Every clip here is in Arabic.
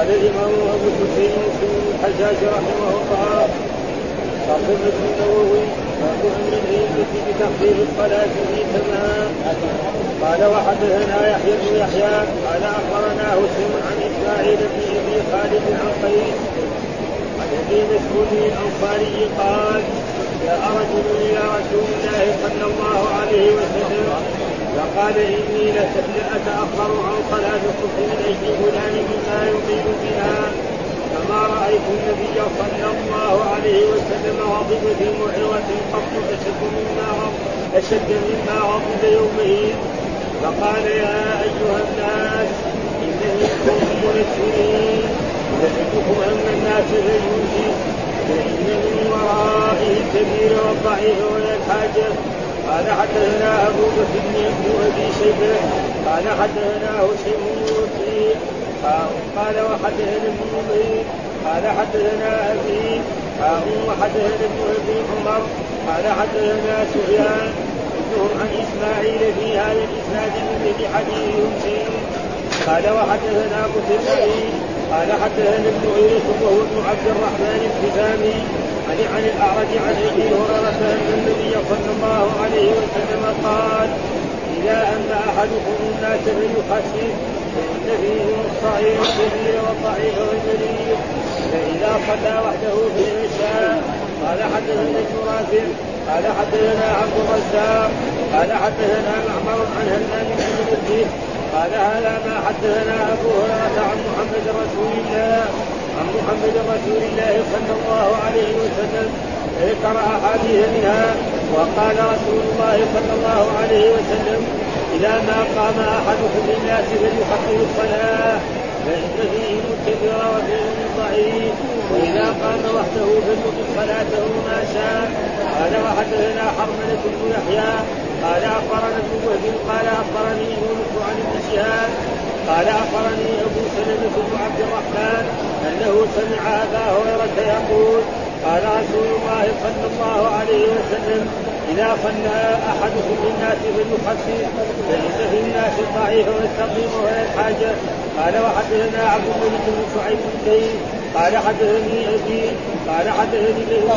قال الامام ابو الحسين مسلم الحجاج رحمه الله قال ابن النووي باب أمر الائمه بتخفيف الصلاه في تمام قال وحدثنا يحيى بن يحيى قال أخبرنا حسين عن إسماعيل بن أبي خالد عن قيس عن أبي مسعود الانصاري قال جاء رجل إلى رسول الله صلى الله عليه وسلم فقال إني لاتاخر عن صلاه الصبح من أجل فلان مما يطيل بها فما رأيت النبي صلى الله عليه وسلم غضب في موعظه قط أشد مما أشد مما غضب يومئذ. فقال يا أيها الناس إنني كنتم منفرين يدعوكم ان الناس فيوجد فان من ورائه الكبير والضعيف والحاجة قال حدثنا أبو بكر بن أبي شيبة قال حدثنا هشيم بن قال وحدثنا ابن نمير قال حدثنا أبي وحدثنا ابن أبي عمر قال حدثنا سفيان مثلهم عن إسماعيل في هذا الإسناد من حديث قال وحدثنا قتيبة قال حدثنا ابن عيينة وهو ابن عبد الرحمن الحزامي عن عن الأعرج عن أبي هريرة أن النبي صلى الله عليه وسلم قال إذا اما أحدكم الناس فليخفف فإن فيهم الصغير الكبير والضعيف والجليل فإذا صلى وحده في العشاء قال حدثنا ابن رافع قال حدثنا عبد الرزاق قال حدثنا معمر عن همام بن قال هذا ما حدثنا أبو هريرة عن محمد رسول الله. عن محمد رسول الله صلى الله عليه وسلم. ذكر احاديث منها. وقال رسول الله صلى الله عليه وسلم إذا ما قام أحدكم للناس فليحقق الصلاة. فان فيهم الكبير وفيهم الضعيف واذا قام وحده فليقم صلاته ما شاء قال وحدثنا حرمله بن يحيى قال اخبرنا ابن وهب قال اخبرني يونس عن ابن شهاب قال اخبرني ابو سلمه بن عبد الرحمن انه سمع ابا هريره يقول قال رسول الله صلى الله عليه وسلم اذا صلى أحدكم للناس فليخفف فان في الناس الضعيف والسقيم والحاجة قال وحدثنا عبد الملك بن شعيب بن قال حدثني أبي قال حدثني له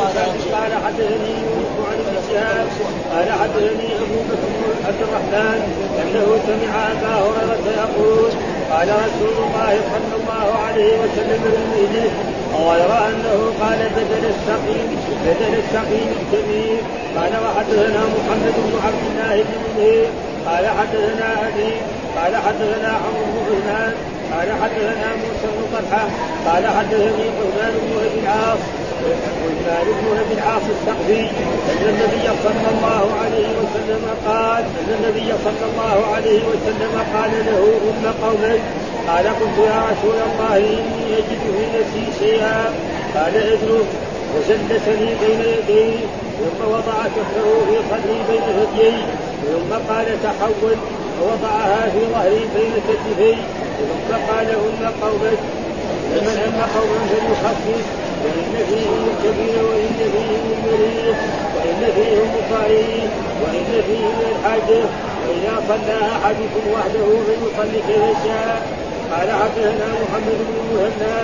قال حدثني يونس عن ابن شهاب قال حدثني أبو بكر بن عبد الرحمن أنه سمع أبا هريرة يقول قال رسول الله صلى الله عليه وسلم للمهدي غير انه قال بدل السقيم بدل السقيم الكبير قال وحدثنا محمد بن عبد الله بن منير. قال حدثنا أبي قال حدثنا عمرو بن عثمان. قال حدثنا موسى بن طلحة. قال حدثني عثمان بن أبي العاص. عثمان بن أبي العاص الثقفي أن النبي صلى الله عليه وسلم قال أن النبي صلى الله عليه وسلم قال له ام قومك قال قلت يا رسول الله إني أجد في نفسي شيئا. قال ادرك وجلسني بين يديه ثم وضع كفه في صدري بين ثديي. ثم قال تحول. ووضعها في ظهري بين كتفي. ثم قال ان قومك لمن هم قوما فليخفف. وإن فيهم الكبير وإن فيهم المريض وإن فيهم الضعيف وإن فيهم الحاجة وإذا صلى أحدكم وحده فليصلي كيف شاء. قال حدثنا محمد بن مهنا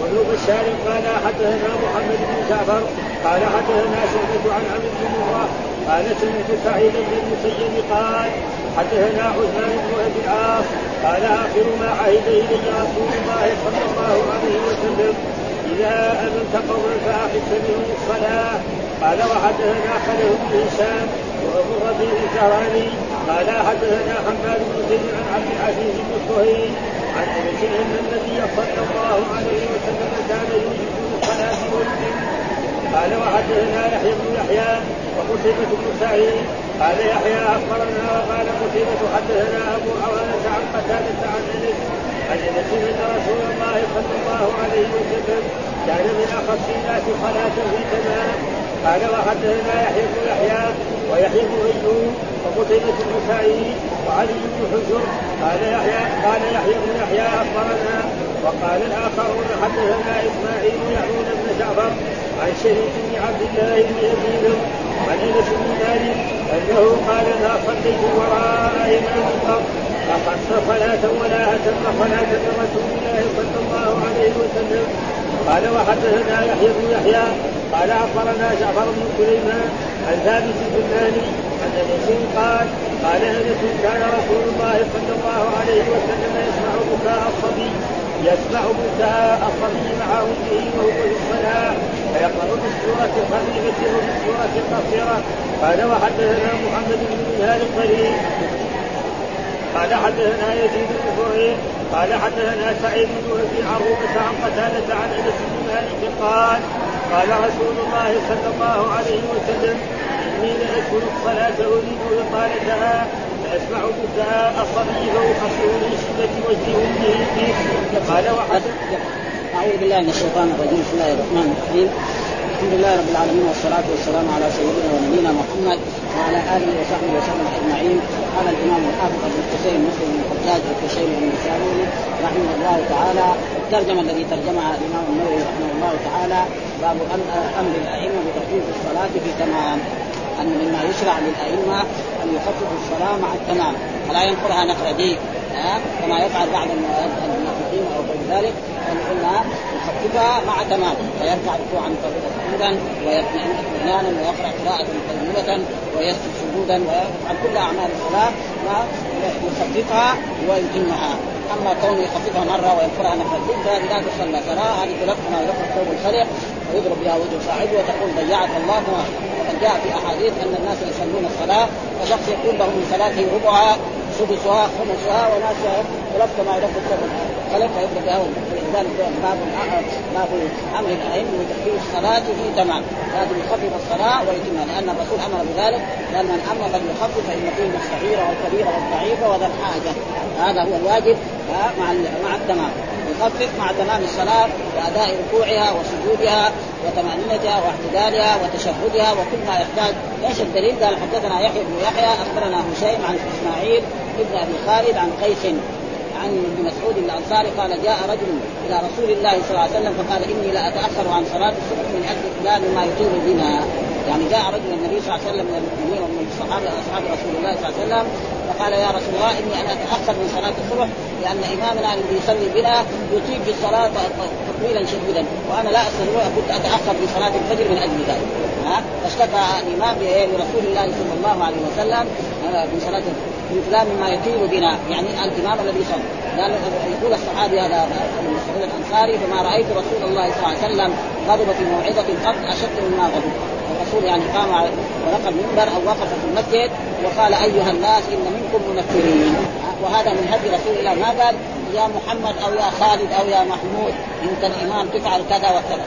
وابن بشار قال حدثنا محمد بن جعفر قال حدثنا شعبة عن عمرو بن مرة قال سمعت سعيد بن المسيب قال حدثنا عثمان بن أبي العاص قال آخر ما عهد إلي رسول الله صلى الله عليه وسلم إذا أمنت قوما فاخذت منهم الصلاة. قال وحدثنا خلف بن هشام وأبو الربيع الزهراني قال حدثنا حماد بن زيد عن عبد العزيز بن صهيب عن انس ان النبي صلى الله عليه وسلم كان يوجب الصلاه والدين قال وحدثنا يحيى بن يحيى وقتيبة بن سعيد قال يحيى اخبرنا وقال قتيبة حدثنا ابو عوانة عن قتادة عن انس عن انس ان رسول الله صلى الله عليه وسلم كان من اخص الناس صلاة في تمام قال وحدثنا يحيى بن يحيى ويحيى بن ايوب وقتيبة بن سعيد وعلي بن حجر. قال يحيى قال يحيى بن يحيى أخبرنا. وقال الآخرون حدثنا إسماعيل يعون بن جعفر عن شريك بن عبد الله بن ابي عن أنس بن مالك أنه قال ما صليت وراء إمام قط اخص صلاة ولا أتم صلاة من رسول الله صلى الله عليه قال وحدثنا يحيى بن يحيى قال أخبرنا جعفر بن سليمان عن ثابت البناني عن أنس قال قال أنس كان رسول الله صلى الله عليه وسلم يسمع بكاء الصبي يسمع بكاء الصبي مع امه وهو في الصلاة فيقرأ بالسوره الخفيفه وبالسوره القصيرة. قال وحدثنا محمد بن منهال الطريق قال حدثنا يزيد بن فريق قال حدثنا سعيد بن أبي عروبة عن قتادة عن أنس بن مالك قال قال رسول الله صلى الله عليه وسلم إني لادخل الصلاة أريد اطالتها فأسمع بكاء الصبي فاخشوا من شده وجه امه قال وحدثنا أعوذ بالله من الشيطان الرجيم. بسم الله الرحمن الرحيم. الحمد لله رب العالمين والصلاة والسلام على سيدنا ونبينا محمد وعلى آله وصحبه وسلم أجمعين. قال الإمام الحافظ أبو الحسين مسلم بن الحجاج الحسين بن النسائي رحمه الله تعالى. الترجمة الذي ترجمها الإمام النووي رحمه الله تعالى. باب أمر الأئمة بتخفيف الصلاة في تمام أن مما يشرع للأئمة أن يخففوا الصلاة مع التمام. فلا ينقرها نقر ديك كما يفعل بعض المنافقين أو غير ذلك قلنا يخففها مع تمام فيرفع ركوعا سجودا ويطمئن اطمئنانا ويقرأ قراءة طيبة ويسجد سجودا ويفعل كل أعمال الصلاة يخففها ويتمها. أما كونه يخففها مرة وينفرها نفرتين فهذه لا تصلى صلاه هذه تلف كما يلف الثوب الخلع ويضرب بها وجه صاحبه وتقول ضيعك الله وقد جاء في أحاديث أن الناس يصلون الصلاة فشخص يقول له من صلاته ربعها سدسها خمسها وناسها ثلاث كما يلف خلق فيبدا بها ولذلك باب باب أمر الأئمة بتخفيف الصلاة في تمام. لازم يخفف الصلاة ويتمها لأن الرسول أمر بذلك لأن من أمر فليخفف فإن فيه الصغيره والكبيره والضعيفه وذا الحاجة. هذا هو الواجب مع مع التمام. يخفف مع تمام الصلاة وأداء ركوعها وسجودها وطمأنينتها واعتدالها وتشهدها وكل ما يحتاج. إيش الدليل؟ قال حدثنا يحيى بن يحيى أخبرنا هشيم عن إسماعيل ابن أبي خالد عن قيس عن ابن مسعود الأنصاري قال جاء رجل إلى رسول الله صلى الله عليه وسلم فقال إني لا أتأخر عن صلاة الصبح من أجل فلان ما يطيل بنا. يعني جاء رجل النبي صلى الله عليه وسلم من المؤمنين ومن الصحابة أصحاب رسول الله صلى الله عليه وسلم فقال يا رسول الله إني أنا أتأخر من صلاة الصبح لأن إمامنا الذي يصلي بنا يطيل بالصلاه تطويلا شديدا وأنا لا أستطيع كنت أتأخر في صلاة الفجر من أجل ذلك. ها؟ فاشتكى الإمام لرسول الله صلى الله عليه وسلم من صلاة فلان مما يطيل بنا. يعني الإمام الذي صلى. قال يقول الصحابي هذا ابن مسعود الأنصاري فما رأيت رسول الله صلى الله عليه وسلم غضب في موعظة قط أشد مما غضب. الرسول يعني قام ونقل المنبر أو وقف في المسجد وقال أيها الناس إن منكم منفرين وهذا من هدي رسول الله. ما قال؟ يا محمد أو يا خالد أو يا محمود انت الإمام تفعل كذا وكذا.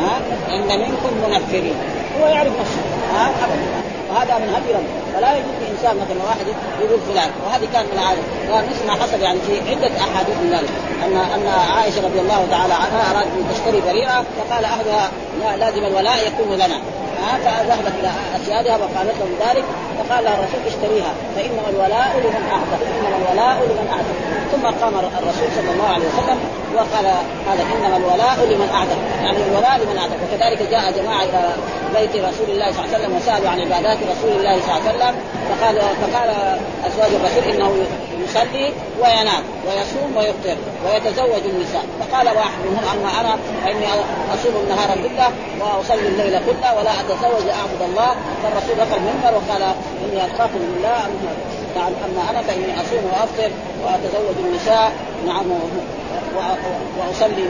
ها؟ إن منكم منفرين هو يعرف نفسه ها؟ ابدا. وهذا من هدي ربه فلا يجوز لإنسان مثلا واحد يقول فلان وهذه كان من العادة. ما حصل يعني في عدة أحاديث من ذلك. ان أن عائشة رضي الله تعالى عنها أرادت أن تشتري بريرة فقال احدها لازم الولاء يكون لنا. فذهبت إلى أسيادها وقالت لهم ذلك فقال لها الرسول اشتريها فإنما الولاء لمن اعتق إنما الولاء لمن اعتق ثم قام الرسول صلى الله عليه وسلم وقال هذا إنما الولاء لمن اعتق يعني الولاء لمن اعتق وكذلك جاء جماعة إلى بيت رسول الله صلى الله عليه وسلم وسألوا عن عبادات رسول الله صلى الله عليه وسلم فقال فقال أزواج الرسول إنه يصلي وينام ويصوم ويفطر ويتزوج النساء. فقال واحد منهم أما أنا فإني أصوم النهار كله وأصلي الليل كله ولا اتزوج اعبد الله فالرسول دخل المنبر وقال إني أخاف من الله. نعم أما أنا فإني أصوم وأفطر وأتزوج النساء. نعم وأصلي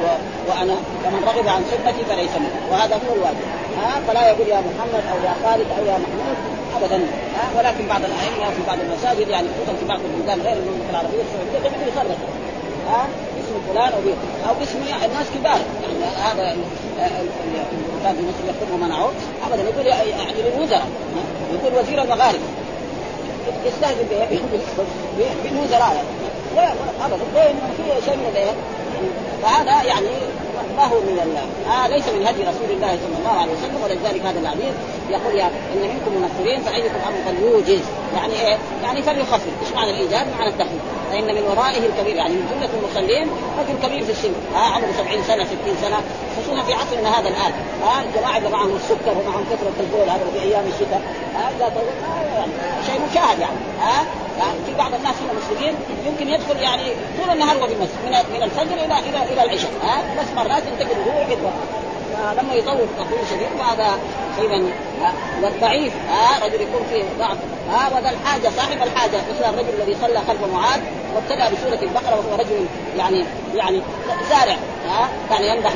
وأنا فمن رغب عن سنتي فليس مني. وهذا هو الواجب. ها فلا يقول يا محمد أو يا خالد أو يا محمود ابدا. ها ولكن بعض الأئمة في بعض المساجد يعني خصوصا في بعض البلدان غير المملكة العربية السعوديه يجب يصرف ها؟ اسم فلان أو أو اسم الناس كبار. يعني هذا كان في مصر يقول ومنعوه ابدا يقول يعني للوزراء. يقول وزير المغارب يستهزئ بالوزراء يعني ابدا. ليه في شيء من الايه فهذا يعني ما هو من الله آه ليس من هدي رسول الله صلى الله عليه وسلم. ولذلك هذا الحديث يقول يا إن منكم منفرين فأيكم أمر فليوجز. يعني إيه؟ يعني فليخفف، إيش معنى الايجاب؟ معنى التخفيف، فإن من ورائه الكبير يعني من جملة المصلين رجل كبير في السن، ها عمره 70 سنة 60 سنة. خصوصا في عصرنا هذا الآن، ها الجماعة اللي معهم السكر ومعهم كثرة البول هذا في أيام الشتاء، آه يعني شيء مشاهد يعني، ها يعني في بعض الناس هنا مسلمين يمكن يدخل يعني طول النهار وهو المسجد من من الفجر إلى إلى إلى العشاء. ها بس مرات ينتقل هو فلما يطول تطويل شديد. فهذا اذا والضعيف ها رجل يكون فيه ضعف. ها وذا الحاجة صاحب الحاجة مثل الرجل الذي صلى خلف معاذ وابتدا بسوره البقرة وهو رجل يعني يعني زارع. ها كان يمدح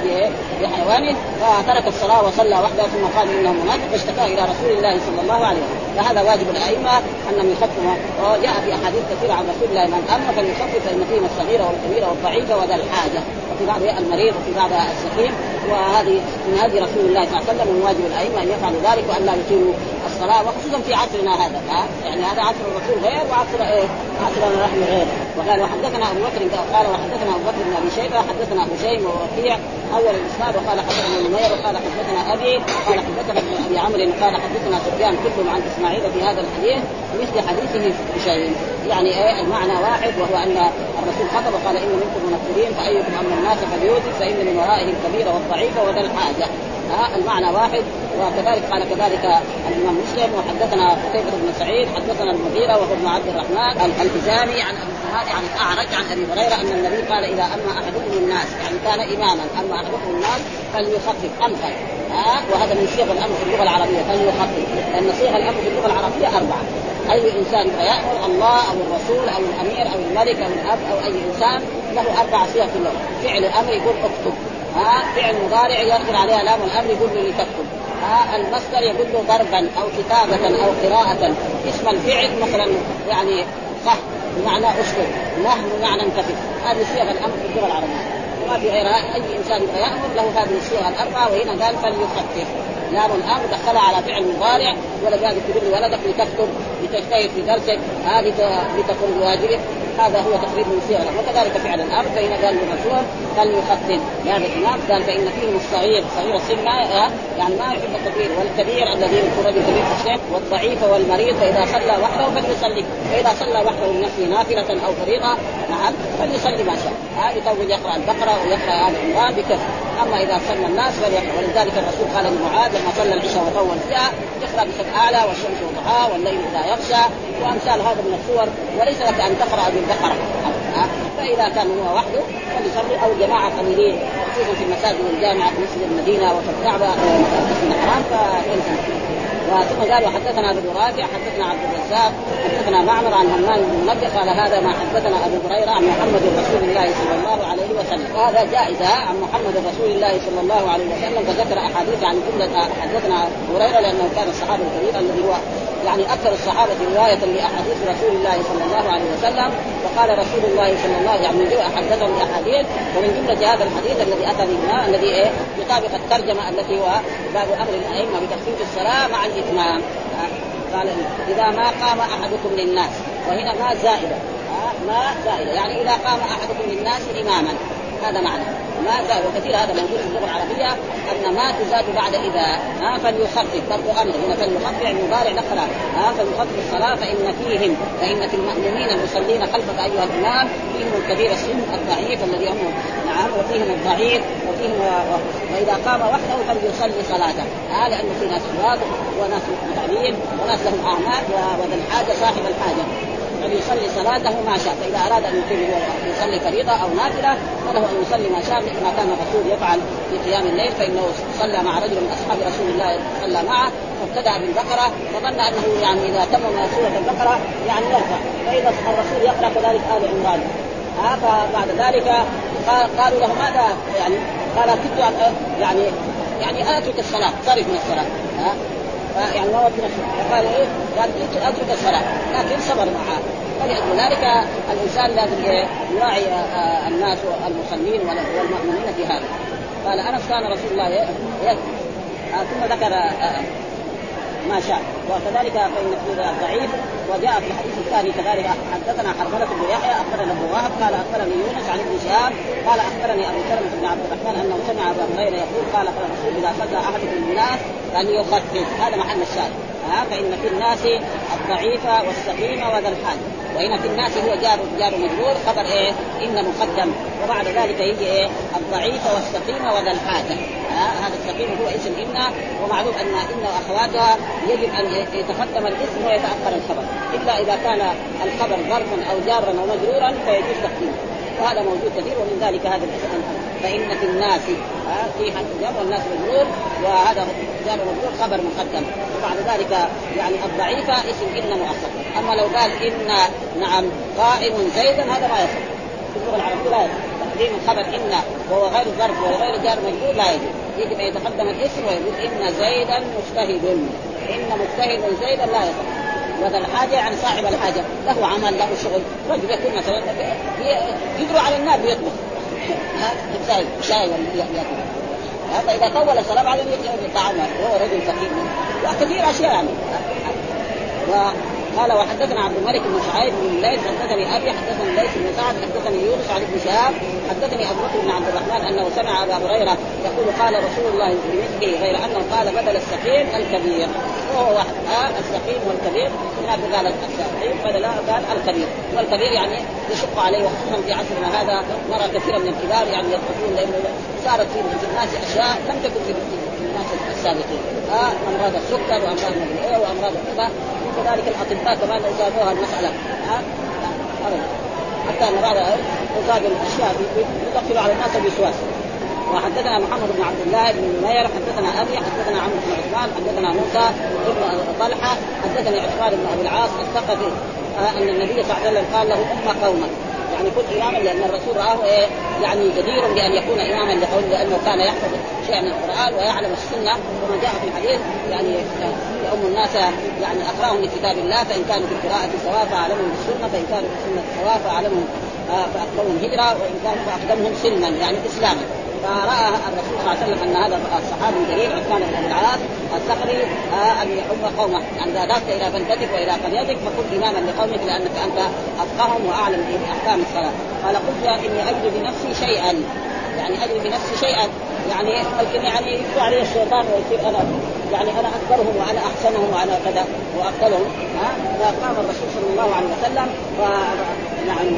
بحيوانه فترك الصلاة وصلى وحده ثم قال إنه منافق فاشتكى إلى رسول الله صلى الله عليه وسلم. فهذا واجب الأئمة انهم يخفوا وجاء في أحاديث كثيرة عن رسول الله من اما فليخفف فيهم الصغيرة والكبيرة والضعيفة وذا الحاجة. وفي بعض المريض وفي بعض السقيم وهذه من هذه رسول الله صلى الله عليه وسلم من واجب الأئمة أن يفعلوا ذلك وأن لا يقيموا الصلاة وخصوصا في عصرنا هذا ها؟ يعني هذا عصر الرسول غير وعصر إيه؟ عصرنا نحن غير. وقال وحدثنا أبو بكر قال وحدثنا أبو بكر بن أبي شيبة حدثنا هشيم ووكيع أول الإسناد وقال حدثنا نمير وقال حدثنا أبي قال حدثنا أبي عمرو قال حدثنا سفيان كلهم عن إسماعيل في هذا الحديث مثل حديثه هشيم يعني إيه؟ المعنى واحد وهو أن الرسول خطب وقال إن منكم منفرين فأيكم اما الناس فليوتي فإن من ورائه الكبير والضعيف وذا الحاجة. ها المعنى واحد وكذلك قال كذلك الإمام مسلم وحدثنا قتيبة بن سعيد حدثنا المغيرة وهو ابن عبد الرحمن الحزامي عن أبي الزهري عن الأعرج عن أبي هريرة أن النبي قال إذا أما أحدكم الناس يعني كان إماما أما أحدكم الناس فليخفف امثل ها وهذا من صيغ الأمر في اللغة العربية فليخفف لأن صيغ الأمر في اللغة العربية أربعة أي إنسان يامر الله أو الرسول أو الأمير أو الملك أو الأب أو أي إنسان له أربع صيغ في اللغة فعل أمر يقول اكتب. ها فعل مضارع يدخل عليها لام الامر يقول لتكتب. ها المصدر يقول له ضربا أو كتابة أو قراءة. اسم الفعل مثلا يعني صح بمعنى أسلوب نهر بمعنى انكفف هذه صيغ الأمر في اللغة العربية. ما في غيرها. أي إنسان يأمر له هذه الصيغ الأربعة وهنا قال فليخفف لام الأمر دخلها على فعل مضارع ولذلك تقول لولدك لتكتب لتجتهد في درسك هذه لتكون واجبك هذا هو تقريب من صيغ وكذلك فعل الأمر. فهنا قال للرسول فليخفف هذا الامام قال فإن فيهم الصغير صغير السن ما يعني ما يحب الكثير والكبير الذي يكون رجل كبير في السن والضعيف والمريض فإذا صلى وحده فليصلي. فإذا صلى وحده لنفسه نافلة أو فريضة نعم فليصلي ما شاء. هذا يطول يقرأ البقرة ويقرأ آل عمران بكثر أما إذا صلى الناس فليقرأ. ولذلك الرسول قال لمعاذ لما صلى العشاء وطول فيها اقرا بسبع أعلى والشمس وضحاها والليل اذا يغشى. وأمثال هذا من الصور. وليس لك أن تقرأ بالبقره فإذا كان هو وحده فليصلي. أو جماعة قليلين خصوصا في المساجد والجامعة في مسجد المدينة وفي الكعبة مسجد الحرام فيلزم وثم قال وحدثنا أبو رافع حدثنا عبد الرزاق حدثنا معمر عن همام بن منبه قال هذا ما حدثنا أبو هريرة عن محمد رسول الله صلى الله عليه وسلم. هذا جائزه عن محمد رسول الله صلى الله عليه وسلم فذكر أحاديث عن جملة حدثنا هريرة لأنه كان الصحابي الكبير الذي هو يعني أكثر الصحابة رواية لأحاديث رسول الله صلى الله عليه وسلم وقال رسول الله صلى الله عليه وسلم يعني حدثهم باحاديث ومن جملة هذا الحديث الذي أتى به الذي إيه؟ يطابق الترجمة التي هو باب أمر الأئمة بتخفيف الصلاة مع الإتمام. قال إذا ما قام أحدكم للناس وهنا ما زائدة ما زائدة يعني إذا قام أحدكم للناس إماما. هذا معنى. ما وكثير هذا موجود في اللغة العربية أن ما تزاد بعد إذا ها فليخفف برضو أمر هنا فليخفف يعني مضارع دخل ها فليخفف الصلاة فإن فيهم فإن في المؤمنين المصلين خلفك أيها الإمام فيهم الكبير السن الضعيف الذي هم نعم وفيهم الضعيف وفيهم وإذا قام وحده فليصلي صلاته ها لأنه في ناس شباب وناس متعبين وناس لهم أعمال وذا الحاجة صاحب الحاجة. فليصلي صلاته ما شاء. فإذا أراد أن يقيم يصلي فريضة أو نافلة فله أن يصلي ما شاء مثل ما كان الرسول يفعل في قيام الليل فإنه صلى مع رجل من أصحاب رسول الله صلى معه فابتدأ بالبقرة فظن أنه يعني إذا تمم سوره البقرة يعني يرفع. فإذا الرسول يقرأ كذلك آل عمران. ها فبعد ذلك قالوا له ماذا يعني؟ قال كنت يعني يعني اترك الصلاة. صرف من الصلاة. ها يعني ما وقت فقال إيه؟ قال اترك الصلاة. لكن صبر معه. فلأجل ذلك الإنسان لازم يراعي آه، الناس والمصلين والمؤمنين في هذا. قال أنس كان رسول الله آه، ثم ذكر آه، ما شاء. وكذلك فإن الضعيف وجاء في الحديث الثاني كذلك. حدثنا حرملة بن يحيى أخبرنا أبو وهب قال أخبرني يونس عن ابن شهاب قال أخبرني أبو سلمة بن عبد الرحمن أنه سمع أبا هريرة يقول قال قال الرسول اذا صلى احدكم الناس فليخفف هذا محل الشاهد. ها؟ فإن في الناس الضعيف والسقيم وذا الحال. وهنا في الناس هو جار جار مجرور خبر إيه؟ إن مقدم. وبعد ذلك يجي إيه؟ الضعيف والسقيم وذا الحاجة. هذا السقيم هو اسم إن. ومعلوم أن إن وأخواتها يجب أن يتقدم الاسم ويتأخر الخبر. إلا إذا كان الخبر ظرفا أو جارا أو مجرورا فيجوز تقديمه. وهذا موجود كثير ومن ذلك هذا الاسم. فإن في الناس في جر والناس مجرور وهذا جار مجرور خبر مقدم. وبعد ذلك يعني الضعيفة اسم إن مؤخر أما لو قال إن نعم قائم زيدا هذا ما يصح. في اللغة العربية لا يصح. تقديم الخبر إن وهو غير ظرف وغير جار مجرور لا يجوز. يجب أن يتقدم الاسم ويقول إن زيدا مجتهد. إن مجتهد زيدا لا يصح. وذا الحاجة يعني صاحب الحاجة. له عمل له شغل. رجل يكون مثلا يجروا على النار بيطبخ شاي شاي هذا إذا طول الصلاه على الطعام وهو رجل فقير. وكثير أشياء يعني. قال وحدثنا عبد الملك بن شعيب بن الليث حدثني أبي حدثني الليث بن سعد حدثني يونس عن ابن شهاب حدثني أبو بكر بن عبد الرحمن أنه سمع أبا هريرة يقول قال رسول الله بمثله غير أنه قال بدل السقيم الكبير. وهو واحد. آه السقيم والكبير. هناك قال السقيم بدل قال الكبير. والكبير يعني يشق عليه وخصوصا في عصرنا هذا نرى كثيرا من الكبار يعني يضحكون لأنه صارت في الناس أشياء لم تكن في الناس السابقين. آه أمراض السكر وأمراض إيه وأمراض كذا. وكذلك الأطباء كمان زادوها المسألة. ها ابدا حتى ان بعض الأشياء يدخل على الناس الوسواس وحدثنا محمد بن عبد الله بن نمير حدثنا أبي حدثنا عمرو بن عثمان حدثنا موسى بن طلحة حدثني عثمان بن أبي العاص الثقفي أن النبي صلى الله عليه وسلم قال له أم قوما يعني كن إماما لأن الرسول رآه إيه يعني جدير بأن يكون إماما لقوم لأنه كان يحفظ شيئا من القرآن ويعلم السنة كما جاء في الحديث يعني يؤم الناس يعني أقراهم لكتاب الله فإن كانوا في القراءة سواء فأعلمهم بالسنة فإن كانوا في السنة سواء فأعلمهم آه، فاقدمهم هجره وإن كانوا فاقدمهم سلما يعني اسلاما. فرأى الرسول صلى الله عليه وسلم أن هذا الصحابي الجليل عثمان بن العاص الثقفي آه، ان يؤم قومة. ان إذا ذهبت إلى بلدتك وإلى قريتك فكن اماما لقومك لأنك أنت أفقههم وأعلم بأحكام الصلاة. قال قلت إني أجد بنفسي شيئا. يعني أجد بنفسي شيئا. يعني يمكن يعني يكفي علي الشيطان ويصير أنا يعني أنا أكبرهم وأنا أحسنهم وأنا كذا وافضلهم ها؟ فقام الرسول صلى الله عليه وسلم يعني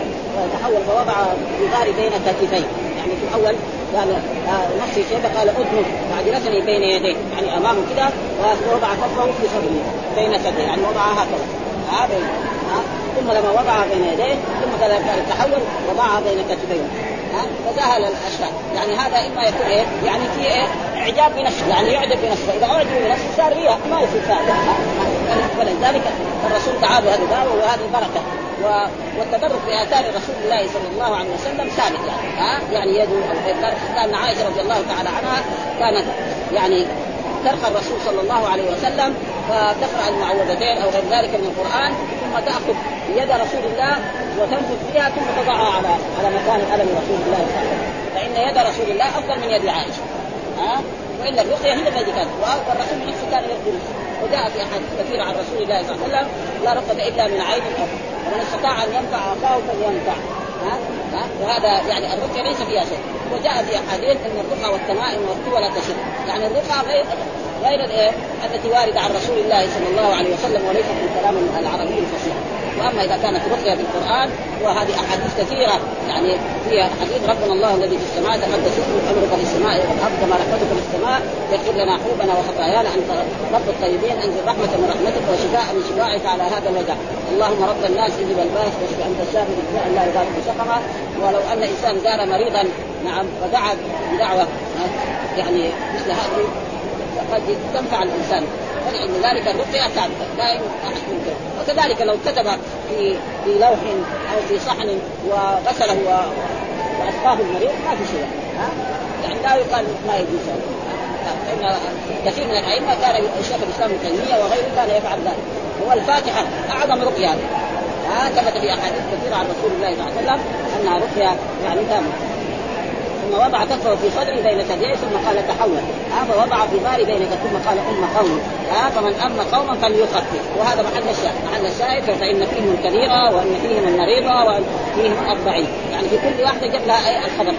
تحول فوضع جدار بين كتفيه يعني في الأول قال نفس الشيء قال اذنه بعد رسلي بين يديه. يعني امامه كده ووضع كفه في صدره بين صدره. يعني وضعها هكذا. هذا ثم لما وضعها بين يديه ثم تحول وضعها بين كتفيه ها فسهل الأشياء. يعني هذا إما يكون إيه؟ يعني في إيه؟ إعجاب بنفسه يعني يعجب بنفسه إذا أعجب بنفسه صار رياء ما يصير ثابت ولذلك الرسول دعا بهذا الباب وهذه بركه والتبرك باثار رسول الله صلى الله عليه وسلم ثابت يعني. ها؟ يعني يده حتى ان عائشة رضي الله تعالى عنها كانت يعني ترقى الرسول صلى الله عليه وسلم فتقرا المعوذتين أو غير ذلك من القرآن ثم تأخذ يد رسول الله وتنفذ فيها ثم تضعها على على مكان ألم رسول الله صلى الله عليه وسلم. فإن يد رسول الله أفضل من يد عائشة. ها؟ وإلا الرقية هي التي كانت. والرسول نفسه كان يقول وجاء في احاديث كثيره عن رسول الله صلى الله عليه وسلم لا رقيه إلا من عين الأرض. ومن استطاع أن ينفع أخاه فلينفع. ها؟ ها؟ وهذا يعني الرقية ليس فيها شيء. وجاء في أحاديث أن الرقى والتمائم والقوى لا تشد. يعني الرقى غير غير الايه التي وارده عن رسول الله صلى الله عليه وسلم وليست من كلام العربي الفصيح واما إذا كانت رقية بالقران وهذه أحاديث كثيرة. يعني فيها حديث ربنا الله الذي في السماء تقدس اسمك أمرك في السماء والارض كما رحمتك في السماء يغفر لنا حوبنا وخطايانا. أنت رب الطيبين انزل رحمة من رحمتك وشفاء من شفائك على هذا الوجع اللهم رب الناس اجب الباس واشف أنت الشافي بالداء لا يغادر سقما ولو أن إنسان زار مريضا نعم ودعا بدعوة يعني مثل هذه قد تنفع الإنسان. ولأن ذلك الرقية ثابتة لا ينكر وكذلك لو كتب في في لوح أو في صحن وغسله وأسقاه المريض ما في شيء. ها؟ يعني لا يقال ما يجوز. فإن كثير من الأئمة كان الشيخ الإسلام ابن تيمية وغيره كان يفعل ذلك. هو الفاتحة أعظم رقية. ها؟ ثبت في أحاديث كثيرة عن رسول الله صلى الله عليه وسلم أنها رقية يعني تامة. ثم وضع كفه في صدري بين ثدييه ثم قال تحول. ها فوضع في بالي بين ثم قال أم قوم ها فمن أم قوما فليخفف وهذا محل الشاهد. محل الشاهد فإن فيهم الكبيره وإن فيهم المريضه وإن فيهم الضعيف يعني في كل واحدة جاب لها الخبر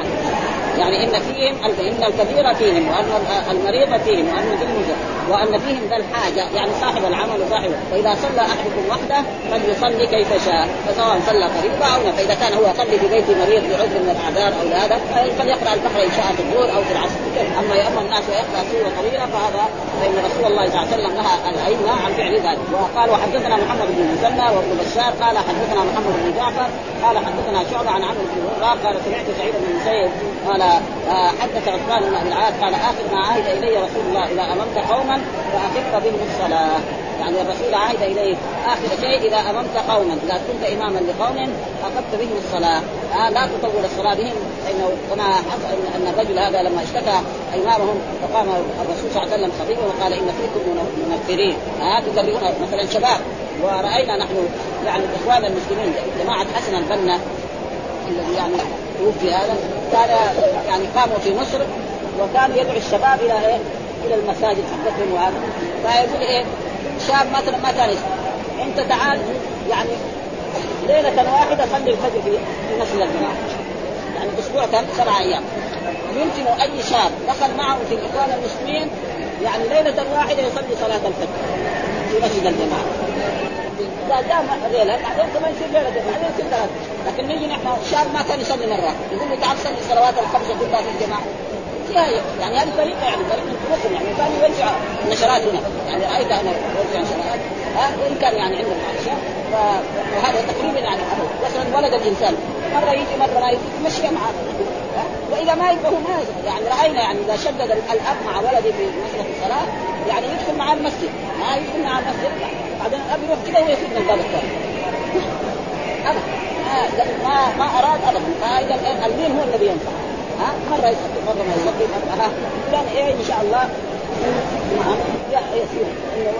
يعني إن فيهم إن الكبير فيهم وأن المريض فيهم وأن فيهم وأن فيهم ذا الحاجة. يعني صاحب العمل وصاحبه. واذا صلى أحدكم وحده فليصلي كيف شاء. فسواء صلى قريبا أو فاذا كان هو يصلي في بيت مريض بعذر من الأعذار أو لهذا فليقرا البحر إن شاء في الظهر أو في العصر. أما يامن الناس ويقرأ سورة طويله فهذا فإن رسول الله صلى الله عليه وسلم نهى الأئمة عن فعل ذلك. وقال وحدثنا محمد بن مسلم وابن بشار قال حدثنا محمد بن جعفر قال حدثنا شعبة عن عمرو بن قال سمعت سعيد بن المسيب قال آه حدث عثمان بن أبي قال آخر ما عهد إلي رسول الله إذا اممت قوما فاخف بهم الصلاة. يعني الرسول عهد إليه. آخر شيء إذا أممت قوما إذا كنت اماما لقوم اخذت بهم الصلاة. آه لا تطول الصلاة بهم فإنه كما حصل ان الرجل هذا لما اشتكى إمامهم فقام الرسول صلى الله عليه وسلم خطيبا وقال إن فيكم منفرين. آه تدربون مثلا شباب. ورأينا نحن يعني إخوان المسلمين جماعة حسن البنا الذي يعني توفي هذا. كان يعني قاموا في مصر وكان يدعو الشباب إلى إيه؟ إلى المساجد حقتهم وهذا. فيقول إيه؟ شاب مثلا ما كان يسمع انت تعال يعني ليلة واحدة صلي الفجر في مسجد الجماعه يعني أسبوع كم؟ سبع أيام. يمكن أي شاب دخل معه في الاخوان المسلمين يعني ليلة واحدة يصلي صلاة الفجر في مسجد الجماعة. اذا جاء ليلة بعدين كمان يصير ليلة بعدين يصير ثلاث لكن نيجي نحن شاب ما كان يصلي مرة. يقول له تعال صلي الصلوات الخمسة كلها في الجماعة. فيها يعني هذه طريقة يعني طريقة من يعني كان يوزع نشرات هنا يعني رأيت أنا اوزع نشرات وان كان يعني عندهم أشياء. وهذا تقريبا يعني مثلا ولد الإنسان مرة يجي مرة ما يجي تمشي معاه وإذا ما يبغى ما يعني رأينا يعني إذا شدد الأب مع ولده في مسألة الصلاة يعني يدخل معاه المسجد. ما يدخل معاه المسجد. بعدين الأب يروح كذا من الباب الثاني. ابدا. ما ما أراد ابدا. فاذا المين هو الذي ينفع. ها؟ مرة يصلي مرة ما يصلي مرة ها؟ فلان إيه إن شاء الله. نعم. يصير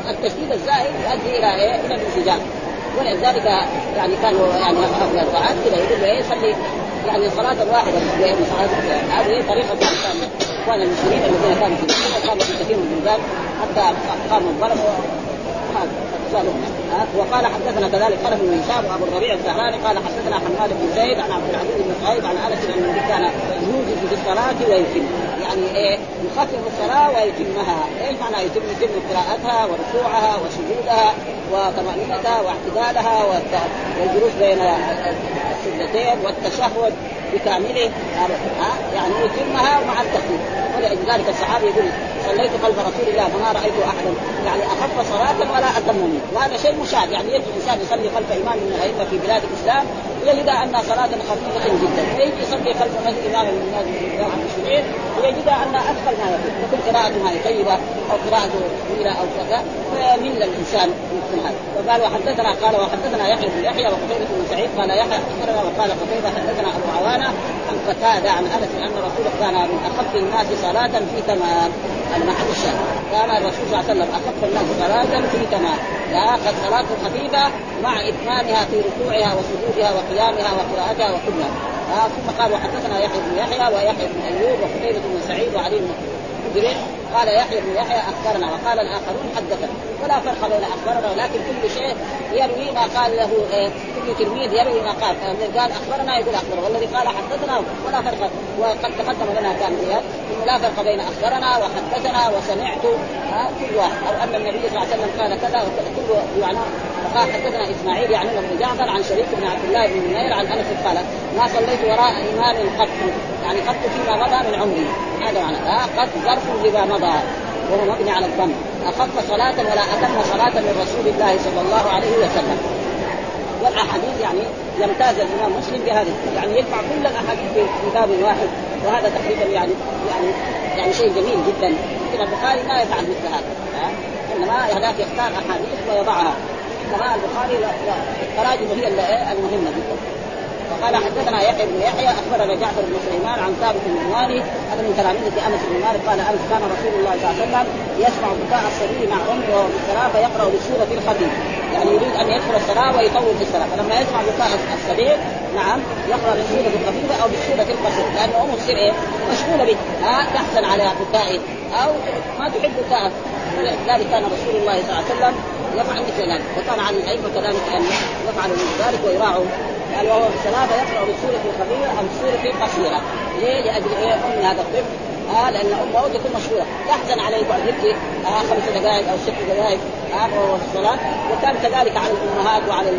التشديد الزائد يؤدي إلى إيه؟ إلى الانسجام. ولذلك يعني كانوا يعني هؤلاء الدعاة كذا يقول إيه صلي يعني صلاة واحدة. يعني صلاة هذه طريقة إخوان المسلمين الذين كانوا في كانوا في كثير من البلدان حتى قاموا الظلم وقال حدثنا كذلك قال ابن هشام وأبو الربيع الزهراني قال حدثنا حماد بن زيد عن عبد العزيز بن صهيب عن أنس ان النبي كان يوجد في الصلاة ويتم. يعني إيه؟ يخفف الصلاة ويتمها. إيش معنى يتم؟ يتم قراءتها وركوعها وسجودها وطمانينتها واعتدالها والجلوس بين السجدتين والتشهد. بكامله ها؟ يعني يتمها مع التخفيف. ولذلك الصحابي يقول صليت خلف رسول الله فما رأيت أحدا. يعني أخف صلاة ولا أتم وهذا شيء مشاهد. يعني يجب الانسان يصلي خلف إمام من في بلاد الإسلام يجد أن صلاة خفيفة جدا. فيجي يصلي خلف إمام من الناس المسلمين ويجد أن اثقل ما يكون تكون قراءته هذه طيبة أو قراءته طويله أو كذا فيمل الإنسان من هذا. وقال وحدثنا قال وحدثنا يحيى بن يحيى وقتيبة بن سعيد قال يحيى أخبرنا وقال قتيبة حدثنا أبو عوانة عن قتادة عن أنس أن رسول كان من أخف الناس صلاة في تمام المحل الشاهد كان الرسول صلى الله عليه وسلم أخف الناس صلاة في تمام. لا قد صلاه خفيفة مع اتمامها في ركوعها وسجودها وقيامها وقراءتها وكلها. آه ثم قال وحدثنا يحيى بن يحيى ويحيى بن أيوب وقتيبة بن سعيد وعلي بن مدرك قال يحيى بن يحيى أخبرنا. وقال الآخرون حدثنا. ولا فرق بين أخبرنا ولكن كل شيء يروي ما قال له إيه كل تلميذ يروي ما قال. فالذي قال أخبرنا يقول أخبرنا. والذي قال حدثنا ولا فرق. وقد تقدم لنا كان لا فرق بين أخبرنا وحدثنا وسمعت كل واحد. أو أن النبي صلى الله عليه وسلم قال كذا كله يعني فقال حدثنا إسماعيل يعني بن جعفر عن شريك بن عبد الله بن منير عن أنس قال ما صليت وراء امام قط يعني قط فيما مضى من عمري. هذا معنى قد ظرف لما مضى وهو مبني على الضم أخف صلاة ولا أتم صلاة من رسول الله صلى الله عليه وسلم. والأحاديث يعني يمتاز الإمام مسلم بهذه يعني يجمع كل الأحاديث في باب واحد وهذا تقريبا يعني يعني يعني شيء جميل جدا. لكن البخاري ما يفعل مثل هذا إنما هناك يختار أحاديث ويضعها. انما البخاري التراجم هي المهمة. جدا وقال حدثنا يحيى بن يحيى أخبرنا جعفر بن سليمان عن ثابت بن مالي هذا من تلاميذه أنس بن مالك قال أنس كان رسول الله صلى الله عليه وسلم يسمع بكاء الصبي مع أمه وهو في الصلاه فيقرا بالسوره الخفيفه يعني يريد أن يدخل الصلاه ويطول في الصلاه فلما يسمع بكاء الصبي نعم يقرأ بالسورة الخفيفه أو بالسورة القصيره لأن أمه تصير إيه؟ مشغولة به ها؟ تحزن على بكائه أو ما تحب بكاءه ولذلك كان رسول الله صلى الله عليه وسلم يفعل ذلك وكان على الائمه كذلك أن مثل ذلك ويراعوا قال وهو في الصلاة فيقرا بالسوره الخفيفه أو بالسوره القصيره ليه؟ لأجل إيه؟ ام هذا الطفل آه لأن امه تكون مشهورة. تحزن عليه يقعد يبكي. آه خمس دقائق أو ست دقائق. آه وهو في الصلاة. وكان كذلك على الأمهات وعلى